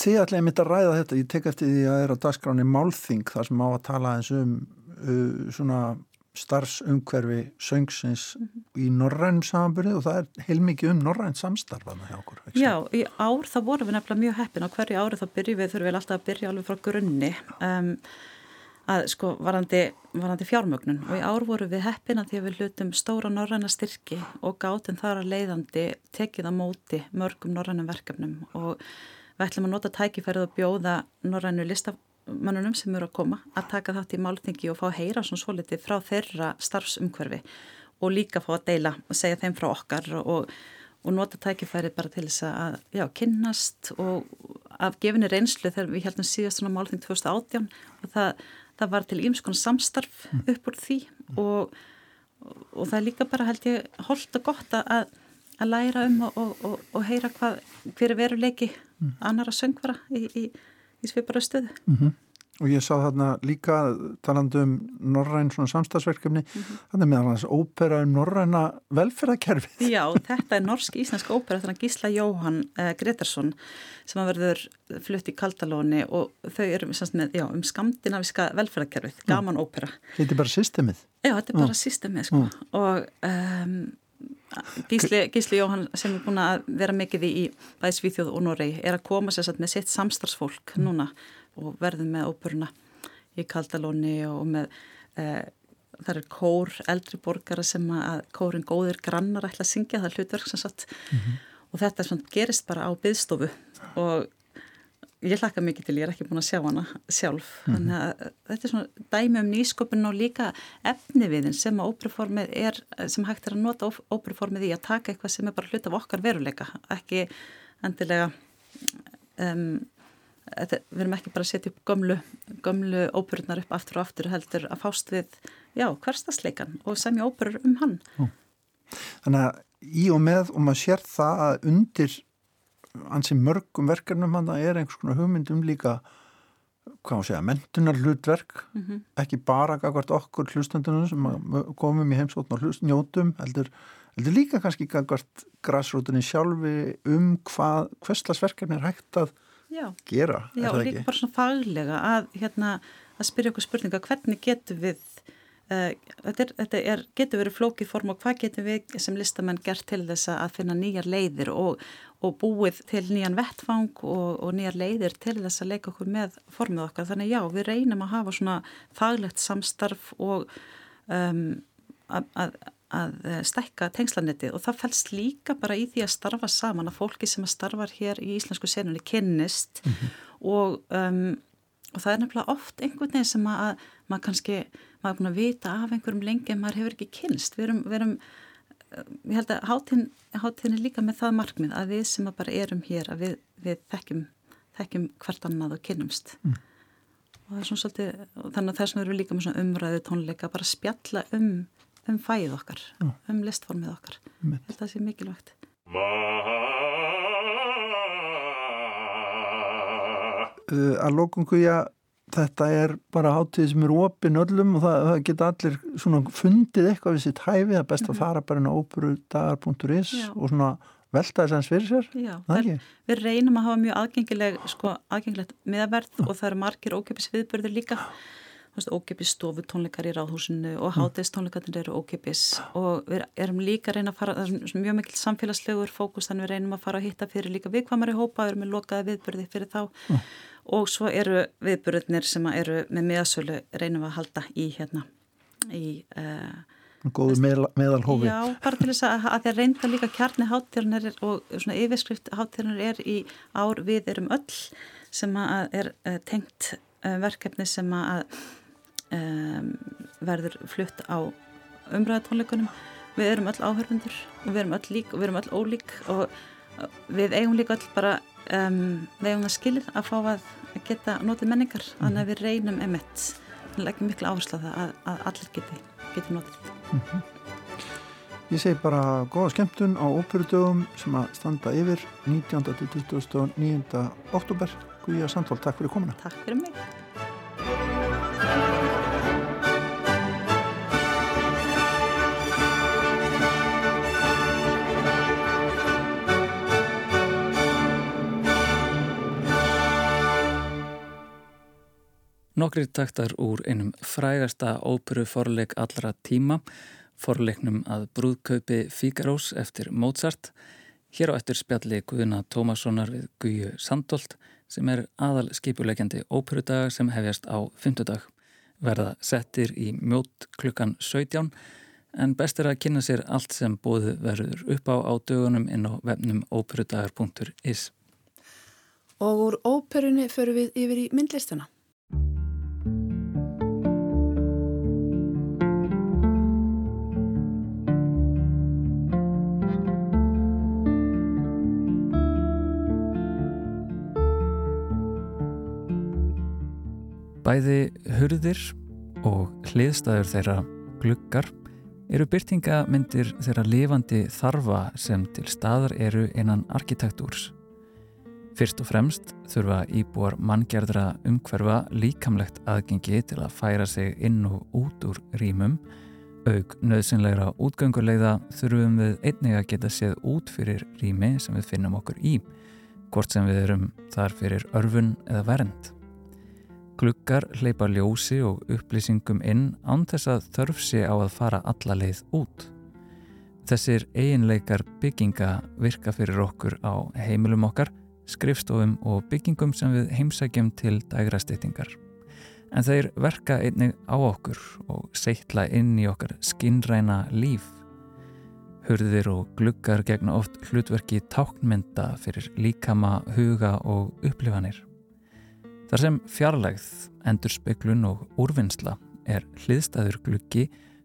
Þið ætlaði mitt að ræða þetta, ég tek eftir því að það er á dagskráni Málþing þar sem á að tala eins um uh, svona starfsumhverfi söngsins í norrænum samanbyrði og það er heilmikið um norræn samstarfaðna hjá okkur. Já, í ár þá vorum við nefnilega mjög heppin. Og hverju ári þá byrjum við, þurfum við alltaf að byrja alveg frá grunni um, að sko varandi, varandi fjármögnun. Og í ár vorum við heppin að því að við hlutum stóra norræna styrki og gátum þar að leiðandi tekið á móti mörgum norrænum verkefnum. Og við ætlum að nota tækifærið og bjóða norrænu listaf mannunum sem eru að koma að taka þátt í máltingi og fá að heyra svona svo litið frá þeirra starfsumhverfi og líka fá að deila og segja þeim frá okkar og, og nota tækifæri bara til þess að já, kynnast og af gefinni reynslu þegar við heldum síðast svona málting 2018 og það, það var til ímskon samstarf mm. upp úr því og, og það er líka bara held ég holdt og gott að, að læra um og, og heyra hvað, hver er veruleiki mm. annara söngvara í, í í svipara stöðu. Mm -hmm. Og ég sá þarna líka talandu um norræn svona samstagsverkefni, mm -hmm. þannig meðan hans ópera um norræna velferðarkerfið. Já, þetta er norsk-íslensk ópera þannig að Gísla Jóhann eh, Gretarsson sem að verður flutt í Kaldalóni og þau eru með, já, um skandinaviska velferðarkerfið, gaman ópera. Þetta er bara systemið? Já, þetta er bara systemið sko og um, Gísli, Gísli Jóhann sem er búin að vera mikið í bæði Svíþjóð og Noregi er að koma sér satt með sitt samstarfsfólk mm. núna og verður með óperuna í Kaldalóni og með e, það er kór eldri borgara sem að kórin góðir grannar ætla að syngja það er hlutverk sem satt mm -hmm. og þetta svona, gerist bara á byðstofu og ég hlakka mikið til, ég er ekki búin að sjá hana sjálf, mm -hmm. þannig að þetta er svona dæmi um nýsköpun og líka efniviðin sem að óbreformið er sem hægt er að nota óbreformið í að taka eitthvað sem er bara hlut af okkar veruleika ekki endilega um, þetta, við erum ekki bara að setja upp gömlu, gömlu óbyrnar upp aftur og aftur heldur að fást við já, hverstasleikan og semja óbyrur um hann Ó. Þannig að í og með og maður sér það að undir ansi mörgum verkefnum hann er einhvers konar hugmyndum líka hvað má segja, mentunar hlutverk mm -hmm. ekki bara gagvart okkur hlustandunum sem komum í heimsóttn og hlust, njótum, heldur, heldur líka kannski gagvart græsrótunni sjálfi um hvað hverslasverkefni er hægt að Já. gera Já, og líka bara svona faglega að, hérna, að spyrja okkur spurninga hvernig getur við þetta, er, þetta er, getur verið flókið form og hvað getur við sem listamenn gert til þess að finna nýjar leiðir og, og búið til nýjan vettfang og, og nýjar leiðir til þess að leika okkur með formið okkar. Þannig já, við reynum að hafa svona faglegt samstarf og um, að, að, að stekka tengslanetti og það fælst líka bara í því að starfa saman að fólki sem að starfar hér í íslensku senunni kynnist mm -hmm. og, um, og það er nefnilega oft einhvern veginn sem að maður kannski, maður er búin að vita af einhverjum lengi en maður hefur ekki kynst. Við erum, við erum ég held að hátíðin, hátíðin er líka með það markmið að við sem að bara erum hér að við, við þekkjum, þekkjum hvert annað og kynnumst mm. og það er svona svolítið þannig að þess að við erum líka með svona umræðu tónleika bara spjalla um, um fæð okkar mm. um listformið okkar mm. ég held að það sé mikilvægt Að lókungu ég þetta er bara hátíð sem er opinn öllum og það, það geta allir svona fundið eitthvað við sitt hæfi, það er best að mhm. fara bara inn á óperudagar.is og svona velta þess aðeins fyrir sér. Já, við, við reynum að hafa mjög aðgengileg sko, aðgengilegt miðaverð og það eru margir ókipis viðbörður líka. Ókipis stofutónleikar í ráðhúsinu og hátegistónleikarnir eru ókipis og við erum líka að reyna að fara það er mjög mikil samfélagslegur fókus þannig við reynum að fara að hitta fyrir líka viðkvamari hópa við erum með lokaði viðbörði fyrir þá. Mm og svo eru viðburðnir sem eru með miðasölu reynum að halda í hérna í uh, góðu meðal, meðalhófi. Já, bara til þess að, að að reynda líka kjarni háttíðunar og svona yfirskrift háttíðunar er í ár við erum öll sem að er uh, tengt uh, verkefni sem að um, verður flutt á umræðatónleikunum við erum öll áhörfundur og við erum öll lík og við erum öll ólík og við eigum líka öll bara um, við eigum það skilið að fá að geta notið menningar þannig að við reynum emitt þannig að ekki miklu áherslu að, að, að allir geti, geti notið mm -hmm. Ég segi bara góða skemmtun á óperudögum sem að standa yfir 19. til 29. oktober Guðja Sandvald, takk fyrir komuna Takk fyrir mig Nokkri taktar úr einum frægasta óperu forleik allra tíma, forleiknum að brúðkaupi Fíkarós eftir Mozart. Hér á eftir spjalli Guðuna Tómassonar við Guðju Sandolt sem er aðal skipuleikjandi óperudaga sem hefjast á fymtudag. Verða settir í mjót klukkan 17 en best er að kynna sér allt sem bóðu verður upp á á dögunum inn á vefnum óperudagar.is. Og úr óperunni förum við yfir í myndlistuna. Bæði hurðir og hliðstæður þeirra gluggar eru byrtingamyndir þeirra lifandi þarfa sem til staðar eru einan arkitektúrs. Fyrst og fremst þurfa íbúar manngjardra umhverfa líkamlegt aðgengi til að færa sig inn og út úr rýmum. Aug nöðsynlegra útgöngulegða þurfum við einnig að geta séð út fyrir rými sem við finnum okkur í, hvort sem við erum þar fyrir örfun eða vernd. Gluggar hleypa ljósi og upplýsingum inn án þess að þörf sé á að fara alla leið út. Þessir eiginleikar bygginga virka fyrir okkur á heimilum okkar, skrifstofum og byggingum sem við heimsækjum til dægrasteytingar. En þeir verka einnig á okkur og seittla inn í okkar skinnræna líf. Hurðir og gluggar gegna oft hlutverki táknmynda fyrir líkama, huga og upplifanir. Þar sem fjarlægð, endurspeglun og úrvinnsla er hliðstæður gluggi,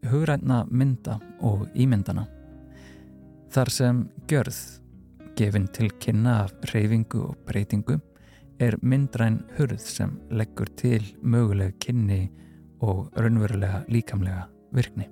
hugræna mynda og ímyndana. Þar sem gjörð, gefin til kynna af reyfingu og breytingu, er myndræn hurð sem leggur til möguleg kynni og raunverulega líkamlega virkni.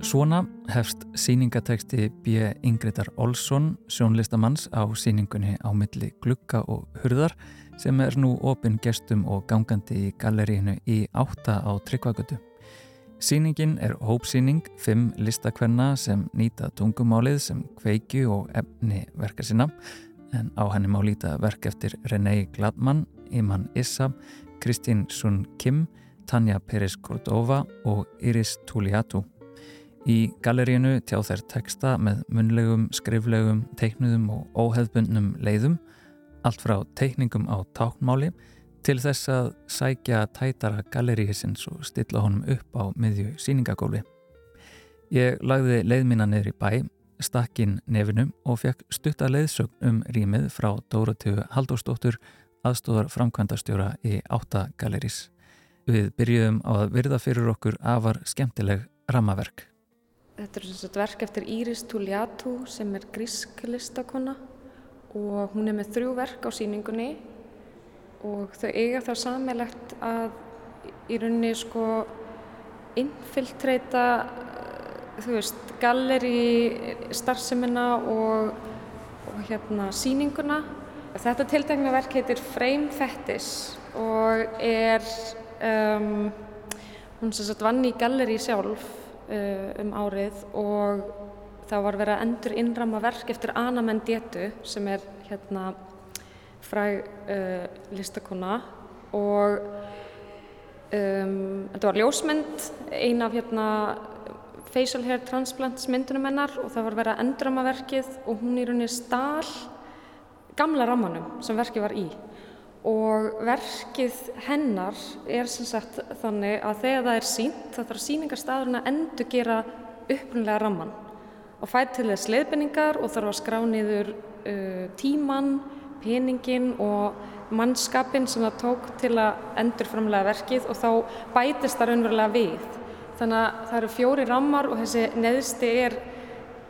Svona hefst síningateksti B. Ingridar Olsson, sjónlistamanns á síningunni á milli glukka og hurðar sem er nú opinn gestum og gangandi í gallerínu í átta á Tryggvagötu. Sýningin er hópsýning, fimm listakvenna sem nýta tungumálið sem kveiki og efni verka sinna en á henni má líta verk eftir René Gladmann, Iman Issa, Kristín Sun Kim, Tanja Peris Cordova og Iris Tuliatu. Í gallerínu tjá þær teksta með munlegum, skriflegum, teiknuðum og óheðbundnum leiðum, allt frá teikningum á táknmáli til þess að sækja tætara galleríhisins og stilla honum upp á miðju síningagóli. Ég lagði leið mína niður í bæ, stakkin nefinu og fekk stutta leiðsögn um rýmið frá Dóratíu Haldóstóttur aðstóðar framkvæmdastjóra í átta gallerís. Við byrjuðum á að virða fyrir okkur afar skemmtileg ramaverk. Þetta er svona verk eftir Íris Tuliatu sem er grísk listakonna og hún er með þrjú verk á síningunni og þau eiga þá samilegt að í rauninni sko infiltreita þú veist, galleri starfseminna og, og hérna síninguna. Þetta tiltegna verk heitir Frame Fetish og er um, hún sem sagt vann í galleri sjálf um árið og það var verið að endur innrama verk eftir Anna Mendetu sem er hérna fræg uh, listakona og um, þetta var ljósmynd, ein af hérna facial hair transplants myndunum hennar og það var verið að endurama verkið og hún í rauninni stál gamla rammanum sem verkið var í og verkið hennar er sem sagt þannig að þegar það er sínt þá þarf síningarstaðurinn að endur gera upprunlega ramman og fætt til þess leiðbenningar og þarf að skrá niður uh, tíman, peningin og mannskapin sem það tók til að endur framlega verkið og þá bætist það raunverulega við. Þannig að það eru fjóri rammar og þessi neðsti er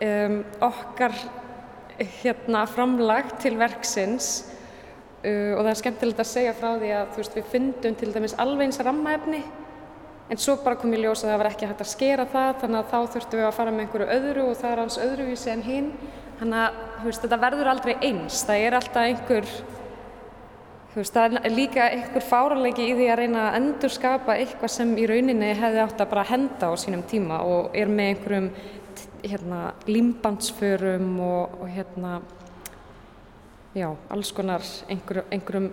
um, okkar hérna, framlag til verksins Uh, og það er skemmtilegt að segja frá því að veist, við fundum til dæmis alveg eins rammaefni en svo bara kom ég ljós að það var ekki hægt að skera það þannig að þá þurftum við að fara með einhverju öðru og það er alls öðruvísi en hinn þannig að veist, þetta verður aldrei eins. Það er alltaf einhver veist, það er líka einhver fáralegi í því að reyna að endur skapa eitthvað sem í rauninni hefði átt að bara henda á sínum tíma og er með einhverjum hérna, límbandsförum og, og hérna já, alls konar einhver, einhverjum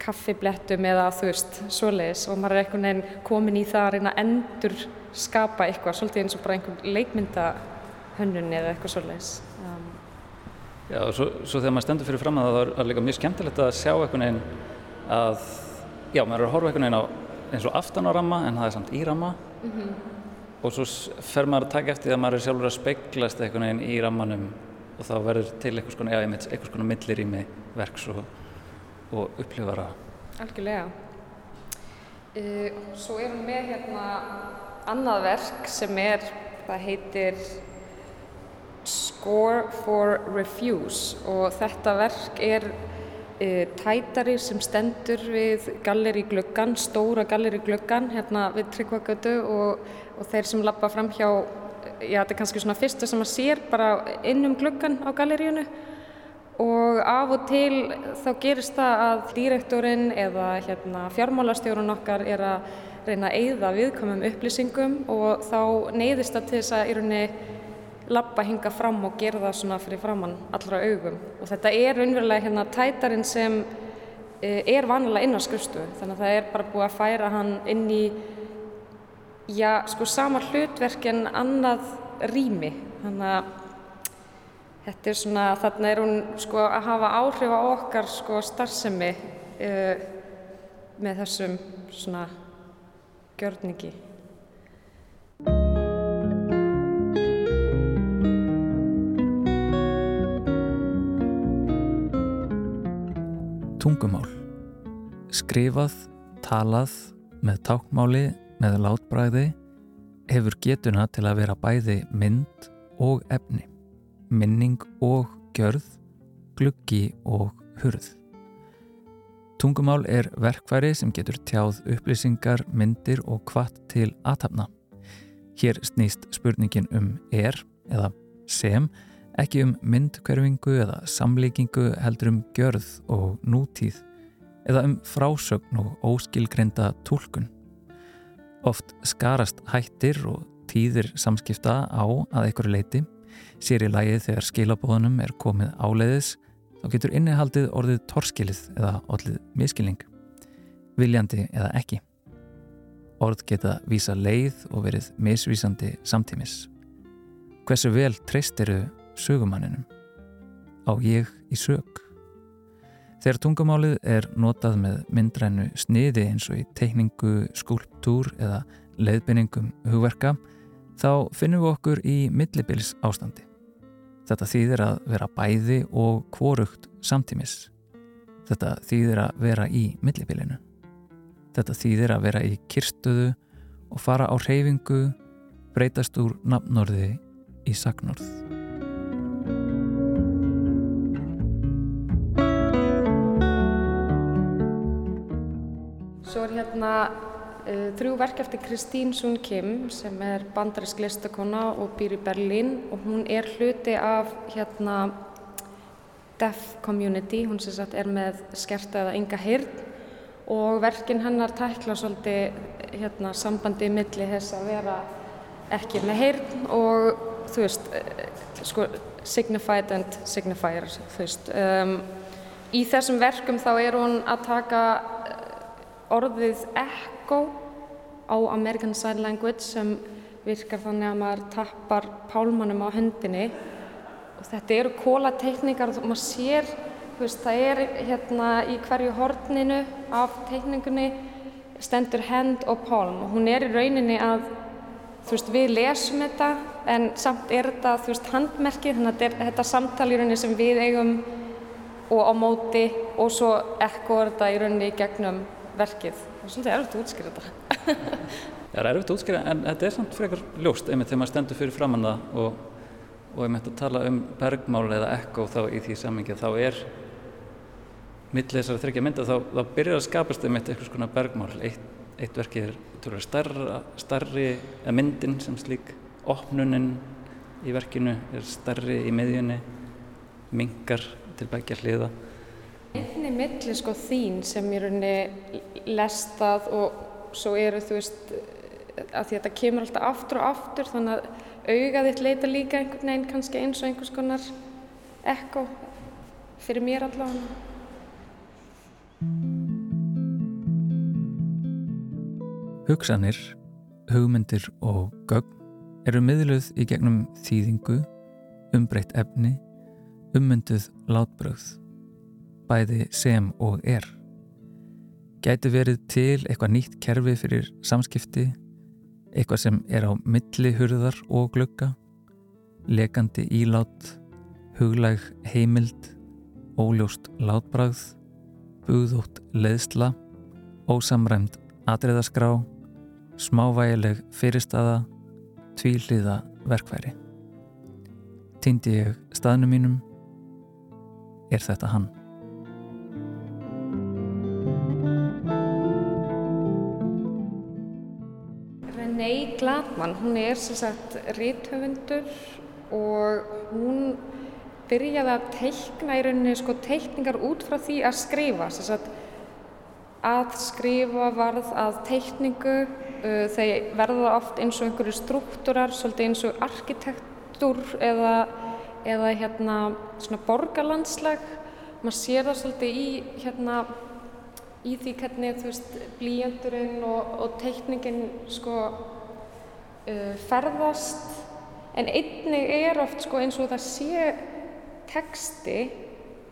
kaffiblettum eða þú veist, svoleiðis og maður er einhvern veginn komin í það að reyna að endur skapa eitthvað, svolítið eins og bara einhvern leikmyndahönnun eða eitthvað svoleiðis. Um. Já, og svo, svo þegar maður stendur fyrir fram að það er líka mjög skemmtilegt að sjá einhvern veginn að, já, maður er að horfa einhvern veginn á eins og aftan á ramma en það er samt í ramma mm -hmm. og svo fer maður að taka eftir að maður er sjálfur að speiklast einhvern veginn í rammanum og þá verður til einhvers konar, konar millir í mig verks og, og upplifara. Algjörlega. Uh, svo erum við hérna annað verk sem er, það heitir Score for Refuse og þetta verk er uh, tætari sem stendur við galleri gluggan, stóra galleri gluggan hérna við Tryggvagötu og, og þeir sem lappa fram hjá já, þetta er kannski svona fyrsta sem maður sér bara inn um gluggan á galleríunu og af og til þá gerist það að dírektorinn eða hérna, fjármálastjórun okkar er að reyna að eigða viðkomum upplýsingum og þá neyðist það til þess að í rauninni lappa hinga fram og gera það svona fyrir framann allra augum. Og þetta er unverulega hérna tætarinn sem eh, er vanilega inn á skrifstu þannig að það er bara búið að færa hann inn í já, sko sama hlutverk en annað rými. Þannig að þetta er svona, þarna er hún sko að hafa áhrif á okkar sko starfsemi uh, með þessum svona gjörningi. Tungumál. Skrifað, talað, með tákmáli með látbræði hefur getuna til að vera bæði mynd og efni, minning og gjörð, gluggi og hurð. Tungumál er verkværi sem getur tjáð upplýsingar, myndir og kvart til aðtapna. Hér snýst spurningin um er eða sem, ekki um myndkverfingu eða samlíkingu heldur um gjörð og nútíð eða um frásögn og óskilgreinda tólkun. Oft skarast hættir og tíðir samskipta á að einhverju leiti, sér í lagið þegar skilabóðunum er komið áleiðis, þá getur innihaldið orðið torskilið eða orðið miskilning, viljandi eða ekki. Orð geta vísa leið og verið misvísandi samtímis. Hversu vel treystiru sögumanninum? Á ég í sög? Þegar tungumálið er notað með myndrænu sniði eins og í teikningu, skúlptúr eða leiðbynningum hugverka þá finnum við okkur í millibils ástandi. Þetta þýðir að vera bæði og kvorugt samtímis. Þetta þýðir að vera í millibilinu. Þetta þýðir að vera í kirstuðu og fara á reyfingu, breytast úr nafnorði í sagnorð. Svo er hérna uh, þrjú verk eftir Kristín Sun Kim sem er bandarisk listakona og býr í Berlín og hún er hluti af hérna deaf community, hún sem sagt er með skerta eða enga hyrn og verkin hennar tækla svolítið hérna sambandi milli þess að vera ekki með hyrn og þú veist, uh, sko signified and signifier, þú veist. Um, í þessum verkum þá er hún að taka orðið echo á American Sign Language sem virkar þannig að maður tappar pálmannum á höndinni og þetta eru kólateikningar og maður sér veist, það er hérna í hverju horninu af teikningunni stendur hand og palm og hún er í rauninni að þú veist, við lesum þetta en samt er þetta, þú veist, handmerki þannig að þetta, þetta samtal í rauninni sem við eigum og á móti og svo ekko er þetta í rauninni í gegnum verkið. Það er svolítið erfitt að útskýra þetta. Það er erfitt að útskýra en þetta er samt frekar ljóst einmitt þegar maður stendur fyrir framann það og, og einmitt að tala um bergmál eða ekko þá í því sammingi þá er millið þessari þryggja mynda þá, þá byrjar að skapast einmitt eitthvað svona bergmál. Eitt, eitt verkið er starra, starri, eða myndin sem slík, opnuninn í verkinu er starri í miðjunni, mingar til begja hliða. Einni milli sko þín sem í rauninni lestað og svo eru þú veist að því að þetta kemur alltaf aftur og aftur þannig að auga þitt leita líka einhvern veginn kannski eins og einhvers konar ekko fyrir mér allavega. Hugsanir, hugmyndir og gögn eru miðluð í gegnum þýðingu, umbreytt efni, ummynduð látbröð, bæði sem og er. Gæti verið til eitthvað nýtt kerfi fyrir samskipti eitthvað sem er á milli hurðar og glögga, lekandi ílát, huglæg heimild, óljóst látbrað, búðótt leðsla, ósamræmt atriðaskrá, smávægileg fyrirstaða, tvíliða verkværi. Týndi ég staðnum mínum, er þetta hann. Gladmann, hún er sem sagt ríthöfundur og hún byrjaði að teikna í rauninni sko teikningar út frá því að skrifa sem sagt að skrifa varð að teikningu. Uh, þeir verða oft eins og einhverju struktúrar, svolítið eins og arkitektúr eða, eða hérna svona borgarlandslag. Maður sér það svolítið í hérna í því hvernig þú veist blíjandurinn og, og teikningin sko uh, ferðast en einnig er oft sko, eins og það sé texti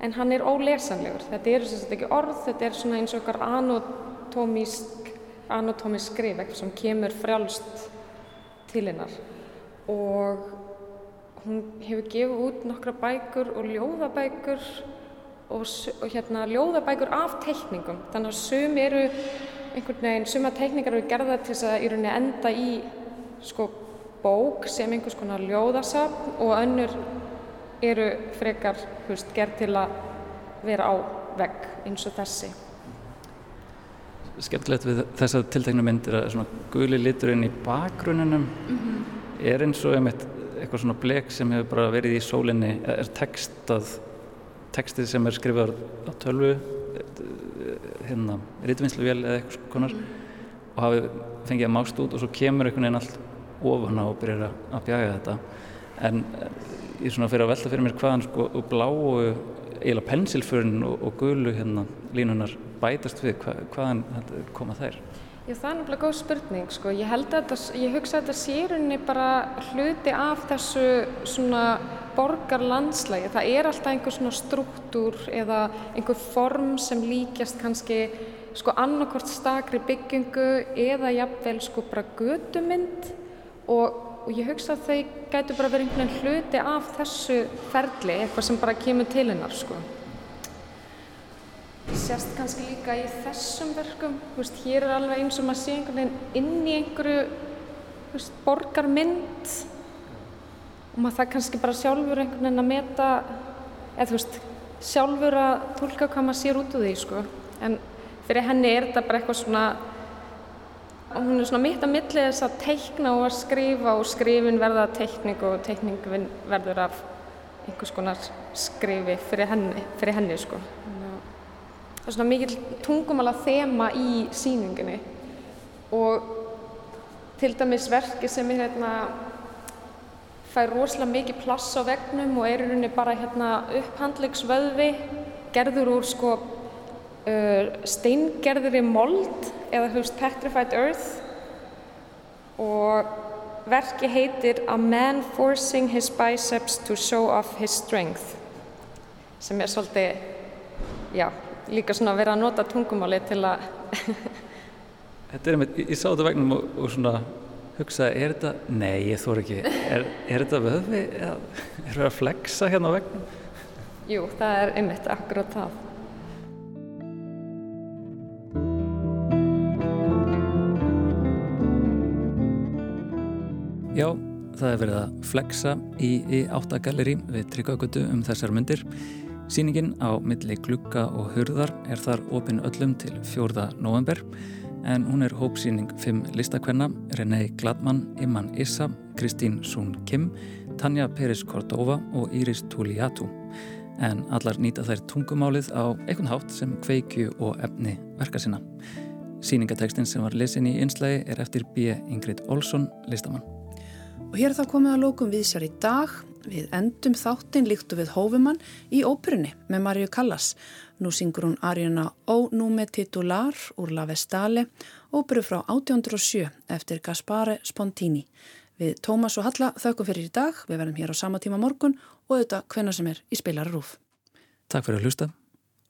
en hann er ólesanlegur. Þetta er þess að ekki orð, þetta er svona eins og okkar anatómísk, anatómísk skrif, eitthvað sem kemur frjálst til hennar. Og hún hefur gefið út nokkra bækur og ljóðabækur og, og hérna ljóðabækur af teikningum. Þannig að sum eru einhvern veginn, suma teikningar eru gerða til þess að í rauninni enda í sko bók sem einhvers konar ljóðasafn og önnur eru frekar veist, gerð til að vera á vegg eins og þessi. Skemmtilegt við þessa tiltegnu myndir að svona guli liturinn í bakgrunninum mm -hmm. er eins og einmitt eitthvað svona blek sem hefur bara verið í sólinni, er textað, textið sem er skrifað á tölvu, hérna, rítvinnsluvél eða eitthvað konar mm. og hafi fengið að mást út og svo kemur einhvern veginn allt ofan á og byrjar að bjaga þetta en ég svona fyrir að velta fyrir mér hvaðan sko bláu eiginlega pensilförn og, og gulu hérna línunar bætast við Hva, hvaðan koma þær? Já það er náttúrulega góð spurning sko. Ég held að þetta, ég hugsa að þetta sérunni bara hluti af þessu svona borgarlandslægi það er alltaf einhver svona struktúr eða einhver form sem líkjast kannski sko annarkort stakri byggingu eða jafnvel sko bara gödumynd og, og ég hugsa að þau gætu bara verið einhvern veginn hluti af þessu ferli, eitthvað sem bara kemur til hennar sko. Sérst kannski líka í þessum verkum, veist, hér er alveg eins og maður sé einhvern veginn inn í einhverju veist, borgarmynd og maður það kannski bara sjálfur einhvern veginn að meta, eða þú veist, sjálfur að tólka hvað maður sér út úr því sko. En fyrir henni er þetta bara eitthvað svona hún er svona mitt að milli þess að teikna og að skrifa og skrifin verða að teikningu og teikningin verður af einhvers konar skrifi fyrir henni, fyrir henni sko. Það er svona mikil tungumala þema í síningunni og til dæmis verki sem er hérna fær rosalega mikið plass á vegnum og er í rauninni bara hérna upphandlegsvöðvi gerður úr sko uh, steingerður í mold eða veist Petrified Earth. Og verki heitir A Man Forcing His Biceps to Show Off His Strength sem er svolítið já, líka svona vera að nota tungumáli til að Þetta er einmitt, ég, sá þetta vegnum og, og svona hugsaði, er þetta, nei ég þór ekki, er, er þetta vöðvi, eða er það að flexa hérna á vegnum? Jú, það er einmitt akkurat það. Já, það er verið að flexa í, í áttagalleri við Tryggagötu um þessar myndir. Sýningin á milli glukka og hurðar er þar opinn öllum til 4. november en hún er hópsýning fimm listakvenna, René Gladmann, Iman Issa, Kristín Sun Kim, Tanja Peris Cordova og Iris Tuliatu. En allar nýta þær tungumálið á einhvern hátt sem kveikju og efni verka sinna. Sýningatekstin sem var lesin í einslægi er eftir B. Ingrid Olsson, listamann. Og hér er það komið að lókum við sér í dag. Við endum þáttinn líktu við Hófumann í óperunni með Marju Callas. Nú syngur hún Arjuna Ó Núme Titular úr La Vestale, óperu frá 1807 eftir Gaspare Spontini. Við Tómas og Halla þaukum fyrir í dag. Við verðum hér á sama tíma morgun og auðvitað hvenna sem er í spilararúf. Takk fyrir að hlusta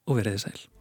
og veriði sæl.